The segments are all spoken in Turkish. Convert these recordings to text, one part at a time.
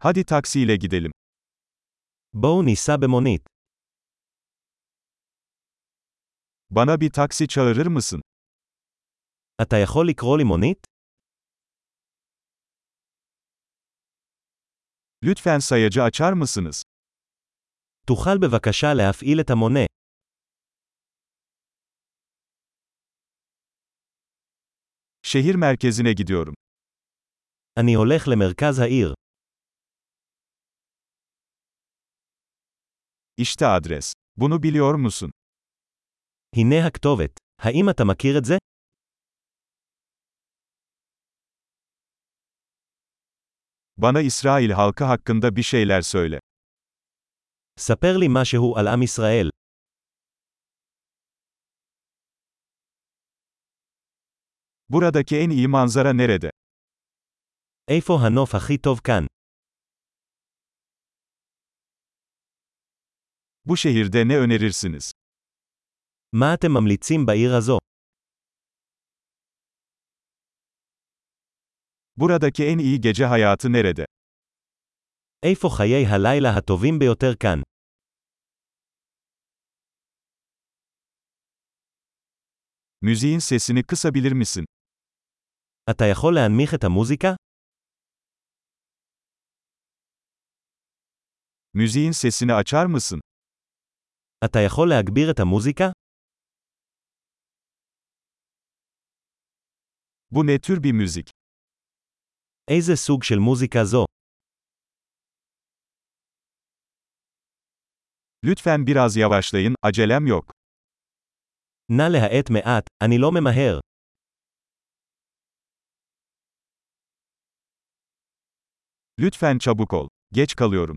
Hadi taksiyle gidelim. בואו ניסע במונית. Bana bir taksi çağırır mısın? אתה יכול לקרוא לי מונית? Lütfen sayacı açar mısınız? תוכל בבקשה להפעיל את המונה. Şehir merkezine gidiyorum. אני הולך למרכז העיר. İşte adres. Bunu biliyor musun? הנה הכתובת. האם אתה מכיר את זה? Bana İsrail halkı hakkında bir şeyler söyle. ספר לי משהו על עם ישראל. Buradaki en iyi manzara nerede? איפה הנוף הכי טוב כאן? Bu şehirde ne önerirsiniz? מה אתם ממליצים בעיר הזו? Buradaki en iyi gece hayatı nerede? איפה חיי הלילה הטובים ביותר כאן? Müziğin sesini kısabilir misin? אתה יכול להנמיך את המוזיקה? Müziğin sesini açar mısın? אתה יכול להגביר את המוזיקה? Bu ne tür bir müzik? איזה סוג של מוזיקה זו? Lütfen biraz yavaşlayın, acelem yok. נא להאט מעט, אני לא ממהר. Lütfen çabuk ol. Geç kalıyorum.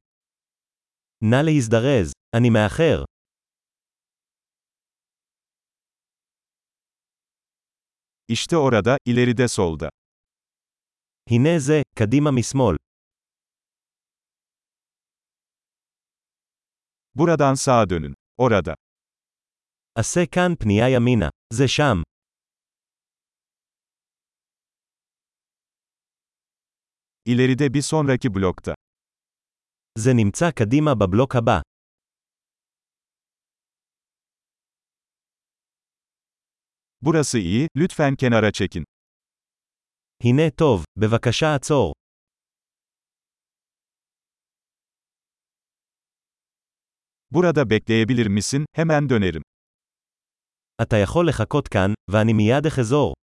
נא להזדרז, אני מאחר. İşte orada, ileride solda. הנה זה, קדימה משמאל. Buradan sağa dönün. Orada. עשה כאן פנייה ימינה. זה שם. İleride bir sonraki blokta. זה נמצא קדימה בבלוק הבא. Burası iyi, lütfen kenara çekin. הנה טוב, בבקשה עצור. Burada bekleyebilir misin? Hemen dönerim. אתה יכול לחכות כאן, ואני מיד אחזור.